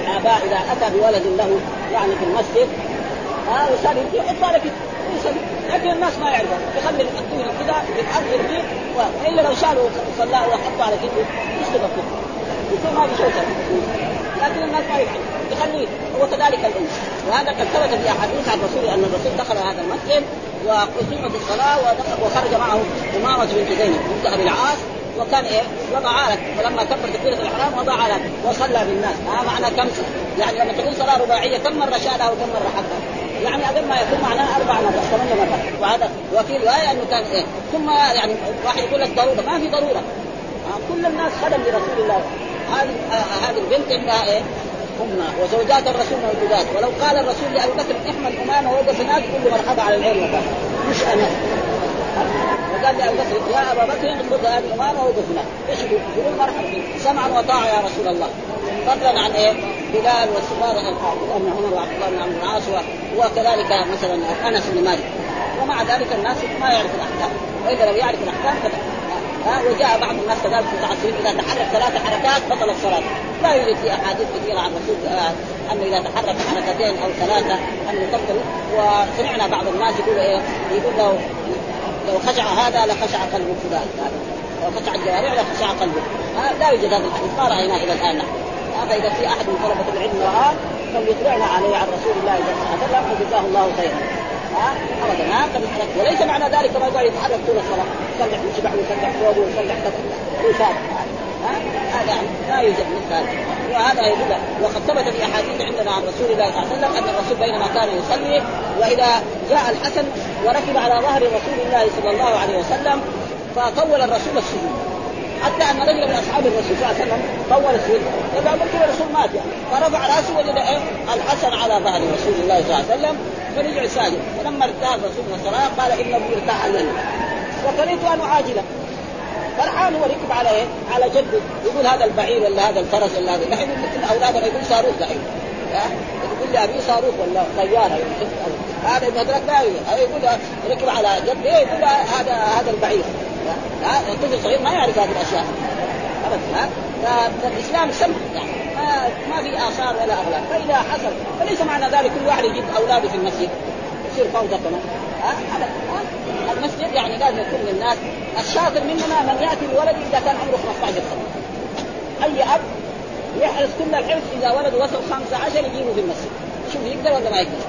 الآباء إذا أتى بولد له يعني في المسجد. آه وصار يبكي. يحط بالك لكن الناس ما يعرفوا يخلي الطفل كذا يتاثر فيه وإلا لو شالوا صلاه وحطوا على كتفه يسقط الطفل يكون ما في شوكة. لكن الناس ما يفعلوا يخلي وكذلك الانس وهذا قد ثبت في أحاديث عن الرسول أن الرسول دخل هذا المسجد وقسمت الصلاة وخرج معه أمامة بنت زينب بنت أبي العاص. وكان إيه؟ وضع على فلما كبر تكبيره الإحرام وضع على وصلى بالناس. ما معنى كم؟ يعني لما تقول صلاة رباعية كم مرة شالها وكم مرة حقها يعني أقل ما يكون معناه أربع مرات ثمان مرات. وهذا وفي روايه إنه كان إيه. ثم يعني واحد يقول لك ضرورة. ما في ضرورة. كل الناس خدم لرسول الله. هذه آه هذه البنت عندها إيه؟ امنا وزوجات الرسول موجودات. ولو قال الرسول لابي بكر احمل أمامه ووقف هناك كل مرحبا على العين مش أنا. وقال لابي بكر يا أبا بكر خذ هذه امامه ووقف هناك إيش يقول؟ مرحبا سمعا وطاعة يا رسول الله. فضلا عن إيه؟ بلال والصغار ابن عمر وعبد الله بن عمرو العاص وكذلك مثلا أنس بن مالك. ومع ذلك الناس ما يعرف الأحكام. وإذا لم يعرف الأحكام ها؟ وجاء بعض الناس كذلك متعصبين إذا تحرك ثلاث حركات بطلت صلاته لا يوجد في أحاديث كثيرة عن الرسول انه إذا تحرك حركتين أو ثلاثة انه تبطل وسمعنا بعض الناس يقول إيه؟ يقول لو لو خشع هذا لخشع قلبه فلان لو خشع الجوارح لخشع قلبه آه لا يوجد هذا الحديث ما رأيناه إلى الآن. نحن فإذا في أحد من طلبة العلم رآه فليطلعنا عليه عن رسول الله صلى الله عليه وسلم فجزاه الله خيرا. ها ابدا. ما قد وليس معنى ذلك ما يقعد يتحرك طول الصلاة يصلح من شبعه ويصلح ثوبه ويصلح رسالة هذا لا يوجد مثل هذا. وهذا يدل وقد ثبت في أحاديث عندنا عن رسول الله صلى الله عليه وسلم أن الرسول بينما كان يصلي وإذا جاء الحسن وركب على ظهر رسول الله صلى الله عليه وسلم فطول الرسول السجود. حتى أن رجل من أصحاب الرسول صلى الله عليه وسلم طول السجود. إذا قلت الرسول مات يعني. فرفع رأسه وجد إيه؟ الحسن على ظهر رسول الله صلى الله عليه وسلم. فرجع ساجد. فلما ارتاح الرسول من الصلاه قال إنه ارتاح الليل وكرهت أن أعاجله. فرحان وركب على إيه؟ على جده. يقول هذا البعير ولا هذا الفرس ولا هذا. دحين مثل أولادنا يقول صاروخ دحين يقول لي أبي صاروخ ولا طيارة هذا المدرك لا يقول ركب على جده يقول هذا هذا البعير. الطفل الصغير ما يعرف هذه الأشياء. ابدا فالإسلام سمح يعني. ما ما في آثار ولا اغلال فإذا حصل فليس معنى ذلك كل واحد يجيب أولاده في المسجد يصير فوضى كمان. المسجد يعني لازم يكون للناس الشاطر مننا من يأتي بولده إذا كان عمره 15 سنة. أي أب يحرص كل الحرص إذا ولده وصل 15 يجيبه في المسجد. شوف يقدر ولا ما يقدر؟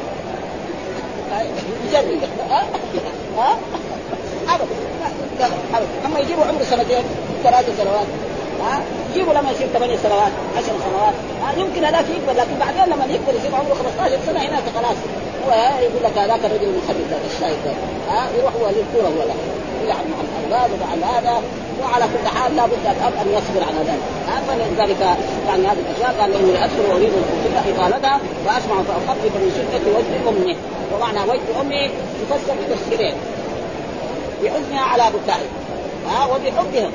يجرب. ها؟ ها؟ ابدا. أما يجيبوا عمره سنتين ثلاث سنوات. ها؟ يجيبوا لما يصير ثمانية سنوات عشر سنوات. ها؟ يمكن هذاك يكبر لكن بعدين لما يكبر يصير عمره 15 سنة هناك خلاص. هو يقول لك هذاك الرجل المخرب هذا الشايب ها يروح هو للكورة هو لا؟ يلعب مع الاولاد ومع هذا وعلى كل حال لابد الاب أن يصبر على ذلك. فلذلك يعني هذه الأشياء قال إني اذكر وأريد الفتنه إطالتها وأسمع فاخفف من شدة وجه امه ومعنى وجه امه يفسر بتفسيرين. بحزنها على بكائه ها وبحبها.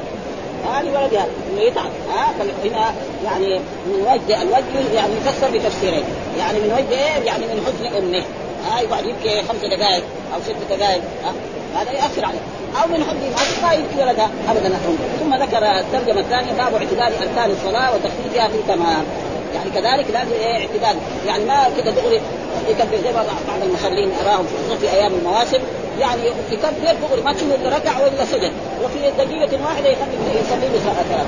ها لولدها إنه يتعب. ها؟ هنا يعني من وجه الوجه يعني يفسر بتفسيرين. يعني من وجه إيه؟ يعني من حزن أمه. ها؟ يقعد يبكي خمس دقائق أو ست دقائق. ها؟ هذا يأثر عليه. أو من حب ما يبكي ولدها؟ ابدا ثم ذكر الترجمة الثانية باب اعتدال أركان الصلاة وتخفيفها في تمام يعني كذلك لازم إيه اعتدال. يعني ما كده دغري يكبر زي بعض المصلين أراهم خصوصا في أيام المواسم. يعني يكبر دغري ما تشوف إلا ركع ولا سجد. وفي دقيقة واحدة يخلي يصلي له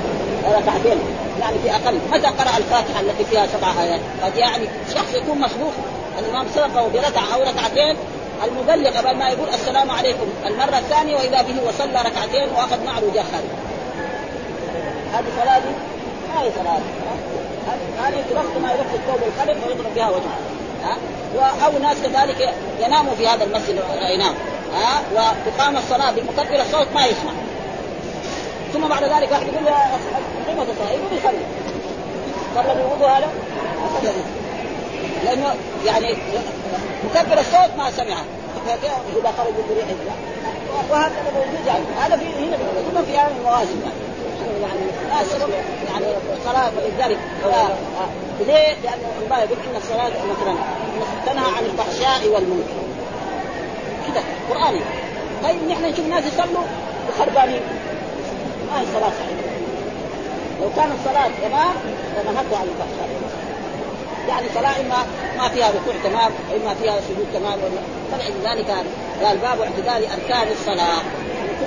ركعتين. يعني في أقل. متى قرأ الفاتحة التي فيها سبع آيات؟ قد يعني شخص يكون مصروف الإمام سبقه بركعه أو ركعتين. المبلغ قبل ما يقول السلام عليكم. المرة الثانية وإذا به وصلى ركعتين وأخذ معه خارج هذه صلاة؟ هي صلاة. هذه ترخ ما يرخ الثوب الخلق ويضرب بها وجهه. ها؟ أو ناس كذلك يناموا في هذا المسجد ينام ها؟ وتقام الصلاة بمكبر الصوت ما يسمع. ثم بعد ذلك واحد يقول له قيمة الصلاة يقول يصلي. صلى بالوضوء هذا؟ لأنه يعني مكبر الصوت ما سمعه. إذا خرج بريح وهكذا موجود يعني. هذا في هنا ثم في المواسم يعني سبب يعني الصلاة ولذلك ليه؟ لأن الله يقول إن الصلاة مثلا تنهى عن الفحشاء والمنكر كده قرآني طيب نحن نشوف ناس يصلوا وخربانين ما هي صلاة صحيحة لو كان الصلاة تمام لنهته عن الفحشاء يعني صلاة إما ما فيها ركوع تمام إما فيها سجود تمام فلذلك قال باب اعتدال أركان الصلاة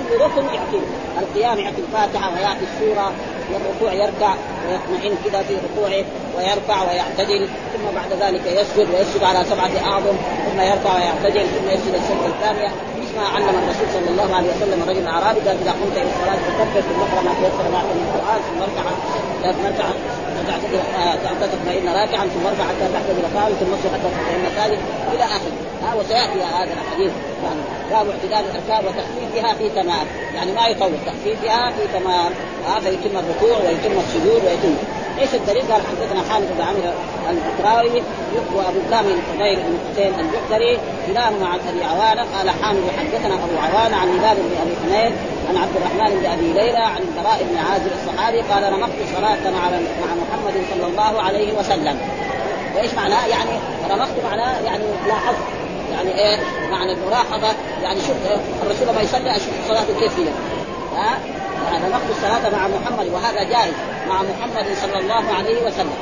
كل ركن يعطي القيام يعطي الفاتحة ويعطي السورة والركوع يركع ويطمئن كذا في ركوعه ويرفع ويعتدل ثم بعد ذلك يسجد ويسجد على سبعة أعظم ثم يرفع ويعتدل ثم يسجد السجده الثانية. ما علم الرسول صلى الله عليه وسلم الرجل الاعرابي قال إذا قمت إلى الصلاة فكبر ثم اقرا ما تيسر معك من القرآن ثم اركع ثم اركع تعتذر حتى تطمئن راكعا ثم ارفع حتى تعتذر قائما ثم اسجد حتى تطمئن ساجد إلى آخره. ها وسيأتي هذا الحديث. يعني باب اعتدال الأركان وتخفيفها في تمام. يعني ما يطول تخفيفها في تمام. ها فيتم الركوع ويتم السجود ويتم. إيش الدليل؟ قال حدثنا خالد بن عمرو البكراوي وأبو كامل الفضيل بن حسين الجحدري كلاهما عن أبي عوانة قال حامد حدثنا أبو عوانة عن هلال بن أبي حميد عن عبد الرحمن بن أبي ليلى عن البراء بن عازب الصحابي قال رمقت صلاة على مع محمد صلى الله عليه وسلم وإيش معناه؟ يعني رمقت معناه يعني لاحظت يعني إيه؟ معنى الملاحظة يعني شوف الرسول ما يصلي أشوف صلاته كيف هي ها؟ يعني رمقت الصلاة مع محمد وهذا جائز مع محمد صلى الله عليه وسلم.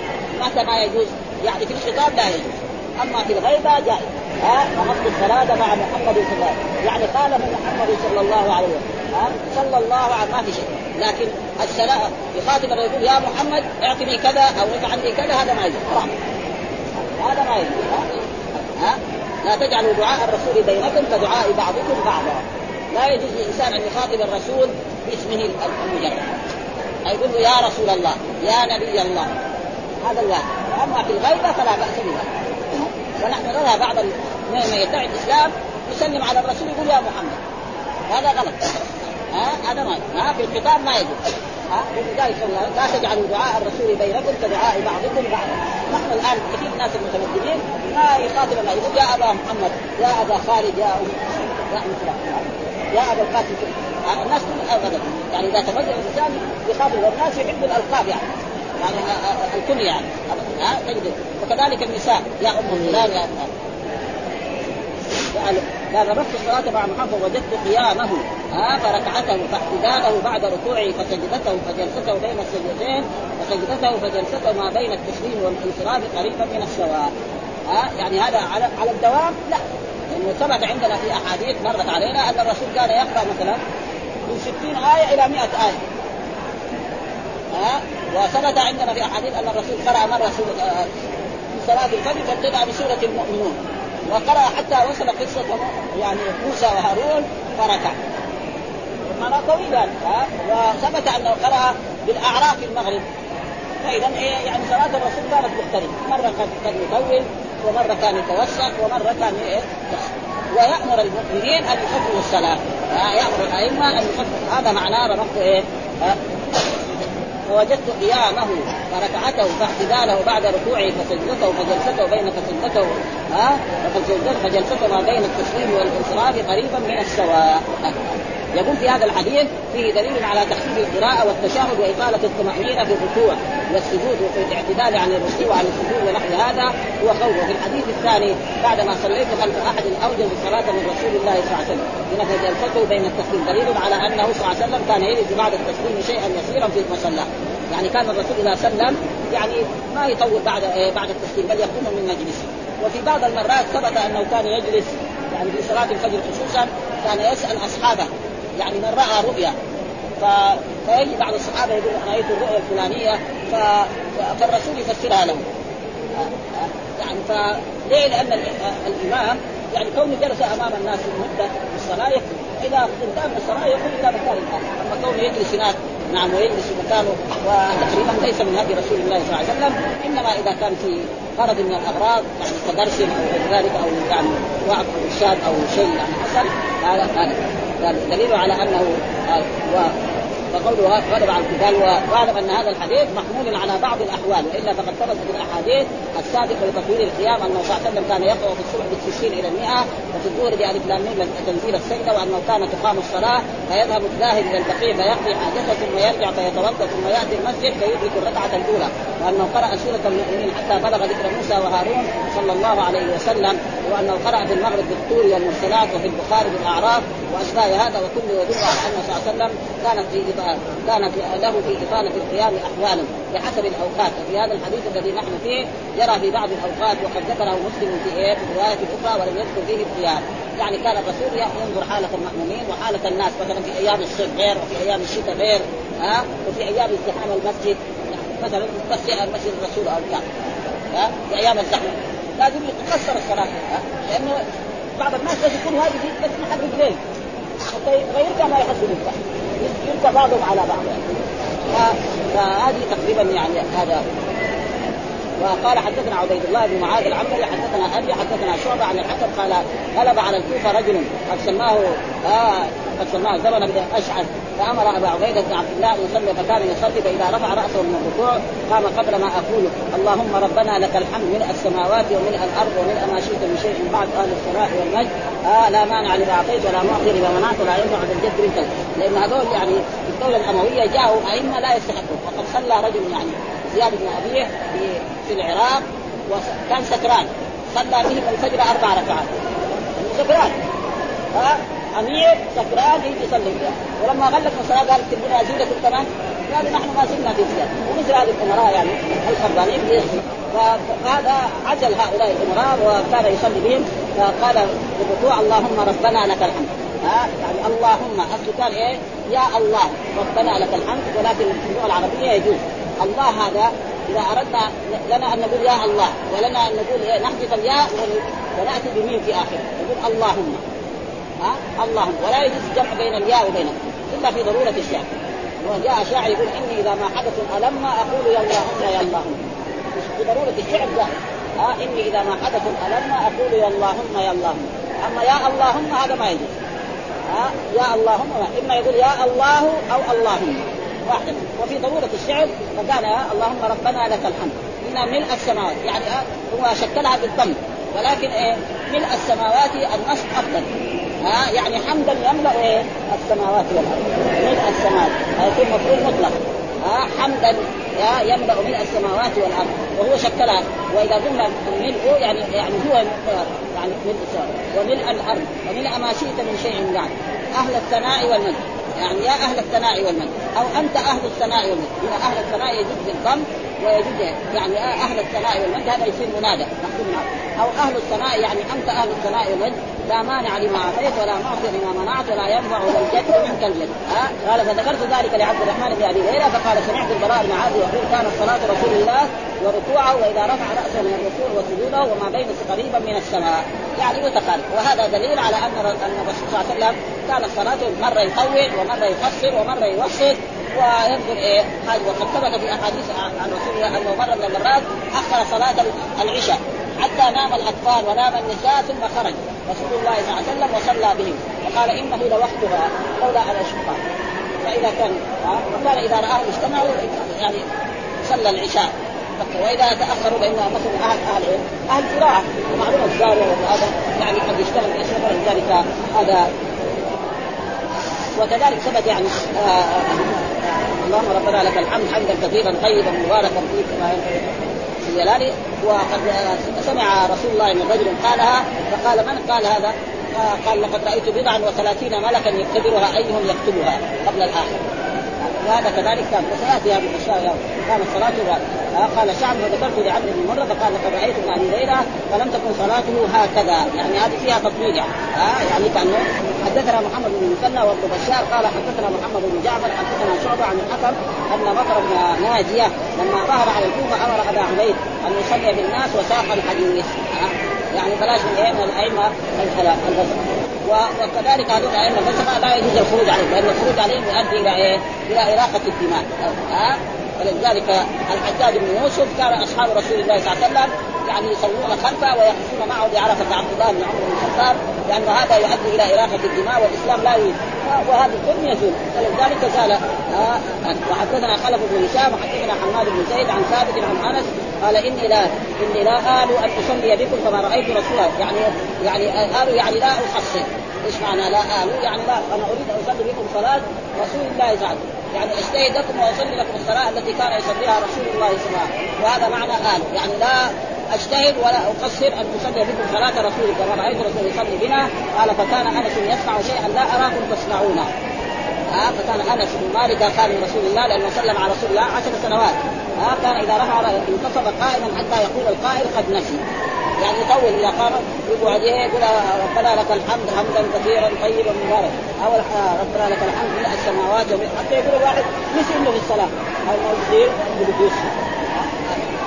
متى ما يجوز؟ يعني في الخطاب لا يجوز. أما في الغيبة جائز. ها؟ رمقت الصلاة مع محمد صلى الله عليه وسلم. يعني قاله محمد صلى الله عليه وسلم ها؟ صلى الله عليه ما في شيء. لكن السلام يخاطب الرسول يا محمد اعطني كذا أو ارفع عني كذا هذا ما يجوز. هذا ما يجوز. ها؟ لا تجعلوا دعاء الرسول بينكم كدعاء بعضكم بعضا. لا يجوز للإنسان أن يخاطب الرسول باسمه المجرد يقول له يا رسول الله يا نبي الله. هذا الواحد. اما في الغيبة فلا بأس بها. ونحن نرى بعض من يدعي الإسلام يسلم على الرسول يقول يا محمد. هذا غلط. ها؟ هذا ما ها؟ في الخطاب ما يجوز. ها؟ ولذلك لا تجعلوا دعاء الرسول بينكم كدعاء بعضكم بعضا. نحن الآن كثير ناس المتمدنين ما يخاطب الله يقول يا أبا محمد يا أبا خالد يا ام يا أبا القاسم. الناس كلها ابدا يعني إذا تمدن الإنسان يخاطب والناس يحبوا الألقاب يعني. يعني الكنية يعني. ها؟ تجد. وكذلك النساء. يا أم فلان يا قال قال ربطت الصلاة مع محمد فوجدت قيامه. ها؟ فركعته فاعتداله بعد ركوعه فسجدته فجلسته بين السجدتين فسجدته فجلسته ما بين التسليم والانصراف قريبا من السواء ها؟ يعني هذا على على الدوام؟ لا. لأنه ثبت عندنا في أحاديث مرت علينا أن الرسول كان يقرأ مثلا 60 آية إلى 100 آية. ها؟ وثبت عندنا في أحاديث أن الرسول قرأ مرة سورة في صلاة الفجر فابتدأ بسورة المؤمنون. وقرأ حتى وصل قصة يعني موسى وهارون فركع. معنى طويل يعني ها؟ وثبت أنه قرأ بالأعراف المغرب. فإذا إيه يعني صلاة الرسول كانت مختلفة. مرة قد يطول ومرة كان يتوسط ومرة كان إيه؟ ويأمر المؤمنين أن يخففوا الصلاة. يأمر الأئمة أن يخففوا هذا معناه رمقت إيه؟ فوجدت قيامه فركعته فاعتداله بعد ركوعه فسجدته فجلسته بين فسجدته ها فجلسته ما بين التسليم والانصراف قريبا من السواء. يقول في هذا الحديث فيه دليل على تخفيف القراءة والتشهد وإطالة الطمأنينة في الركوع والسجود وفي الاعتدال عن الركوع وعن السجود ونحو هذا هو خوف وفي الحديث الثاني بعدما صليت خلف أحد أوجز الصلاة من رسول الله صلى الله عليه وسلم. بنفذ الفتو بين التسليم دليل على أنه صلى الله عليه وسلم كان يجلس بعد التسليم شيئا يسيرا في المصلى. يعني كان الرسول إذا سلم يعني ما يطول بعد بعد التسليم بل يقوم من مجلسه وفي بعض المرات ثبت أنه كان يجلس يعني في صلاة الفجر خصوصا كان يسأل أصحابه. يعني من رأى رؤيا. ف... فيجي بعض الصحابة يقول أنا رأيت الرؤيا الفلانية ف... فالرسول يفسرها له يعني ف ليه؟ لأن الإمام يعني كونه جلس أمام الناس مده الصلاة يكفي إذا انتهى من الصلاة يقول إلى مكان أما كونه يجلس هناك نعم ويجلس مكانه وتقريبا ليس من هدي رسول الله صلى الله عليه وسلم إنما إذا كان في غرض من الأغراض يعني كدرس أو غير ذلك أو يعني وعظ أو أو شيء يعني حصل هذا هذا. قال دليل على أنه و فقوله غلب على القتال واعلم أن هذا الحديث محمول على بعض الأحوال وإلا فقد ثبت في الأحاديث السابقة لتطويل القيام أنه صلى الله عليه وسلم كان يقرأ في الصبح بالتسعين إلى المئة وفي الظهر بألف لام تنزيل السجدة وأنه كان تقام الصلاة فيذهب الذاهب إلى البقيع فيقضي حاجته ثم يرجع فيتوضأ ثم يأتي المسجد فيدرك الركعة الأولى وأنه قرأ سورة المؤمنين حتى بلغ ذكر موسى وهارون صلى الله عليه وسلم وأنه قرأ في المغرب بالطور والمرسلات وفي البخاري بالاعراف وأشباه هذا وكله يدل على انه صلى الله عليه وسلم كانت في كان في له في إطالة القيام أحوالا بحسب الأوقات. وفي هذا الحديث الذي نحن فيه يرى في بعض الأوقات وقد ذكره مسلم في إيه؟ في رواية أخرى ولم يذكر فيه القيام. يعني كان الرسول ينظر حالة المأمومين وحالة الناس مثلا في أيام الصيف غير وفي أيام الشتاء غير ها؟ وفي أيام ازدحام المسجد مثلا مسجد مسجد الرسول أو بتاع في أيام الزحمة. لازم تقصر الصلاة لأنه بعض الناس بس يكون واجب بس محدد ليل حتى غيرك ما يحصل يركع يركع بعضهم على بعض. فهذه تقريبا يعني هذا. وقال حدثنا عبيد الله بن معاذ العنبري حدثنا أبي حدثنا شعبة عن الحكم قال غلب على الكوفة رجل قد سماه آه قد سماه زمن بن أشعث. فأمر أبا عبيدة بن عبد الله أن يصلي فكان يصلي فإذا رفع رأسه من الركوع قام قبل ما أقول اللهم ربنا لك الحمد ملء السماوات وملء الأرض وملء ما شئت من شيء بعد أهل الصلاح والمجد. آه لا مانع لما أعطيت ولا معطي لما منعت ولا ينفع ذا الجد منك. لأن هذول يعني في الدولة الأموية جاءوا أئمة لا يستحقون. وقد صلى رجل يعني زياد بن ابيه في, العراق وكان سكران. صلى بهم الفجر أربع ركعات. سكران. ها امير سكران يجي يصلي بها ولما غلق الصلاه قال تبغون ازيدكم كمان قالوا نحن ما زلنا في زياده ومثل هذه الأمراء يعني الخربانين فهذا عجل هؤلاء الأمراء وكان يصلي بهم. فقال بالركوع اللهم ربنا لك الحمد. ها؟ يعني اللهم أصله كان إيه؟ يا الله ربنا لك الحمد. ولكن في اللغة العربية يجوز. الله هذا إذا أردنا لنا أن نقول يا الله ولنا أن نقول إيه؟ نحذف الياء ونأتي بمين في اخره نقول اللهم. ها؟ اللهم ولا يجوز الجمع بين الياء وبين إلا في ضرورة الشعر وجاء شاعر يقول إني إذا ما حدث ألم أقول يا اللهم يا في ضرورة الشعر ده. ها؟ إني إذا ما حدث ألم أقول يا اللهم يا اللهم أما يا اللهم هذا ما يجوز. ها؟ يا اللهم إما يقول يا الله أو اللهم واحدة وفي ضرورة الشعر فقال اللهم ربنا لك الحمد. إن ملء السماوات يعني هو شكلها بالضم ولكن إيه؟ ملء السماوات النصب أفضل. ها يعني حمدا يملأ إيه؟ السماوات والأرض. ملء السماوات. هيكون مفعول مطلق. ها حمدا يملأ ملء السماوات والأرض. وهو شكلها. وإذا قلنا ملء يعني يعني هو يعني ملء السماوات. وملء الأرض. وملء ما شئت من شيء بعد. أهل الثناء والمجد يعني يا أهل الثناء والمجد أو أنت أهل الثناء والمجد هنا أهل الثناء يجد بالضم ويجد يعني أهل الثناء والمجد هذا يصير منادى. مكتوب أو أهل الثناء يعني أنت أهل الثناء والمجد لا مانع لما أعطيت ولا معطي لما منعت ولا ينفع ولا الجد منك الجد قال فذكرت ذلك لعبد الرحمن بن أبي هريرة فقال سمعت البراء بن عازب يقول كانت صلاة رسول الله وركوعه وإذا رفع رأسه من الركوع وسجوده وما بين قريبا من السماء. يعني متقارب وهذا دليل على أن أن الرسول صلى الله عليه وسلم كانت صلاته مرة يطول ومرة يقصر ومرة يوسط وينظر إيه؟ هذا وقد ثبت في أحاديث عن رسول الله أنه مرة من المرات أخر صلاة العشاء حتى نام الأطفال ونام النساء ثم خرج. رسول الله صلى الله عليه وسلم وصلى بهم وقال إنه لوقتها لولا ان اشقى فإذا كان وكان إذا راهم اجتمعوا يعني صلى العشاء. وإذا تأخروا بان مثلا أهل أهل؟ أهل زراعه ومعلومه الزارع وهذا يعني قد يشتغل في أشياء ولذلك هذا وكذلك ثبت يعني آه, آه، اللهم ربنا لك الحمد حمدا كثيرا طيبا مباركا فيه كما في وقد سمع رسول الله ان رجل قالها فقال من قال هذا؟ قال لقد رأيت بضعا وثلاثين ملكا يكتبرها أيهم يكتبها قبل الآخر. وهذا كذلك كان. وسياتي هذه الأشياء كانت صلاته قال شعب فذكرت لعبد بن مرة فقال لقد رأيت ابن أبي هريرة فلم تكن صلاته هكذا. يعني هذه فيها تطبيق. يعني ها يعني كانه حدثنا محمد بن المثنى وابن بشار قال حدثنا محمد بن جعفر حدثنا شعبة عن الحكم أن مطر بن ناجية لما ظهر على الكوفة أمر أبا عبيد أن يصلي بالناس وساق الحديث. يعني بلاش من الأئمة البصر وكذلك هذول الائمه البصر لا يجوز الخروج عليهم لأن الخروج عليهم يؤدي إلى إيه؟ إلى إراقة الدماء. ها؟ ولذلك الحجاج بن يوسف كان أصحاب رسول الله صلى الله عليه وسلم يعني يصلون خلفه ويقفون معه بعرفة عبد الله بن عمر بن الخطاب لأن هذا يؤدي إلى إراقة الدماء والإسلام لا يريد وهذا الحكم يزول فلذلك زال وحدثنا خلف بن هشام وحدثنا حماد بن زيد عن ثابت عن أنس قال إني لا إني لا آل أن أصلي بكم فما رأيت رسولا. يعني يعني آل يعني لا احصل إيش معنى لا آل؟ يعني لا أنا أريد أن أصلي بكم صلاة رسول الله صلى يعني اجتهد لكم وأصلي لكم الصلاة التي كان يصليها رسول الله صلى الله عليه وسلم. وهذا معنى آل. يعني لا أجتهد ولا أقصر أن أصلي بكم صلاة رسول كما رأيت رسول يصلي بنا قال فكان أنس يصنع شيئا لا اراكم تصنعونه ها فكان أنس بن مالك من رسول الله لأنه سلم على رسول الله عشر سنوات. ها كان إذا رفع انتصب قائما حتى يقول القائل قد نسي. يعني يطول إذا قام يقعد يقول ربنا لك الحمد حمدا كثيرا طيبا مباركا. أو ربنا لك الحمد ملء السماوات حتى يقول الواحد نسي إنه في الصلاة. الموجودين يقول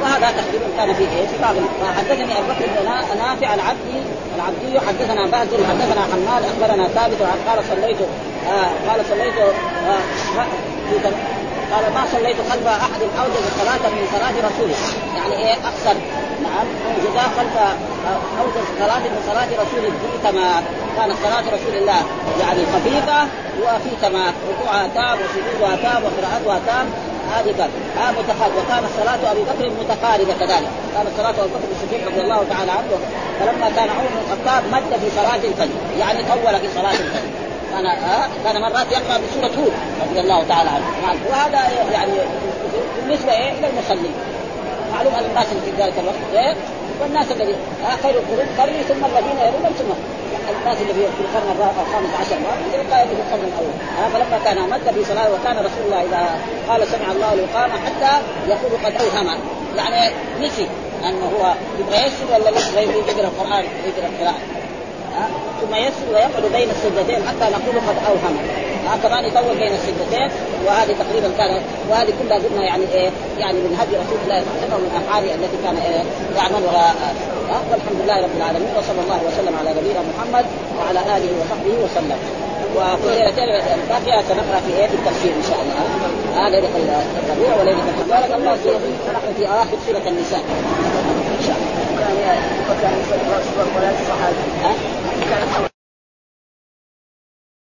وهذا تقريبا كان فيه إيه؟ في بعض حدثني أبو بكر بن نافع العبدي العبدي حدثنا بهز حدثنا حماد أخبرنا ثابت قال صليت آه قال صليت آه قال ما صليت خلف أحد اوجز صلاه من صلاة رسول الله يعني إيه؟ أقصر. نعم. اوجز خلف اوجز صلاة من صلاة رسوله في تمام كانت صلاة رسول الله. يعني خفيفة وفي تمام ركوعها تام وسجودها تام وقراءتها تام. هذه كان آه متقارب وكانت صلاة أبي بكر متقاربة كذلك. كانت صلاة أبي بكر الصديق رضي الله تعالى عنه فلما كان عمر بن الخطاب مد في صلاة الفجر يعني طول في صلاة الفجر. كان آه كان مرات يقرأ بسورة هود رضي الله تعالى عنه. نعم. وهذا يعني بالنسبة إيه؟ إلى المصلين. معلوم أن الناس اللي في ذلك الوقت إيه؟ والناس الذي خير القرون قرني ثم الذين يلونهم ثم الناس اللي في القرن الخامس عشر. يبقى في القرن الأول. آه فلما كان مد في صلاة وكان رسول الله إذا قال سمع الله للقامه حتى يقول قد أوهم. يعني نسي أنه هو يبغى يسجد ولا يبغى يقرا القرآن يقرا القراءة. ثم يسجد ويقعد بين السجدتين حتى نقول قد أوهم. آه كمان يطول بين السجدتين وهذه تقريبا كان وهذه كلها قلنا يعني إيه يعني من هدي رسول الله صلى الله عليه وسلم ومن افعاله التي كان إيه يعملها آه والحمد لله رب العالمين وصلى الله وسلم على نبينا محمد وعلى آله وصحبه وسلم. الباقيه سنقرا في إيه في التفسير إن شاء الله. آه ليلة الربيع وليلة الحمد بارك الله في آخر سورة النساء. ان شاء الله. يعني وكان يصلي ولا الصحابه.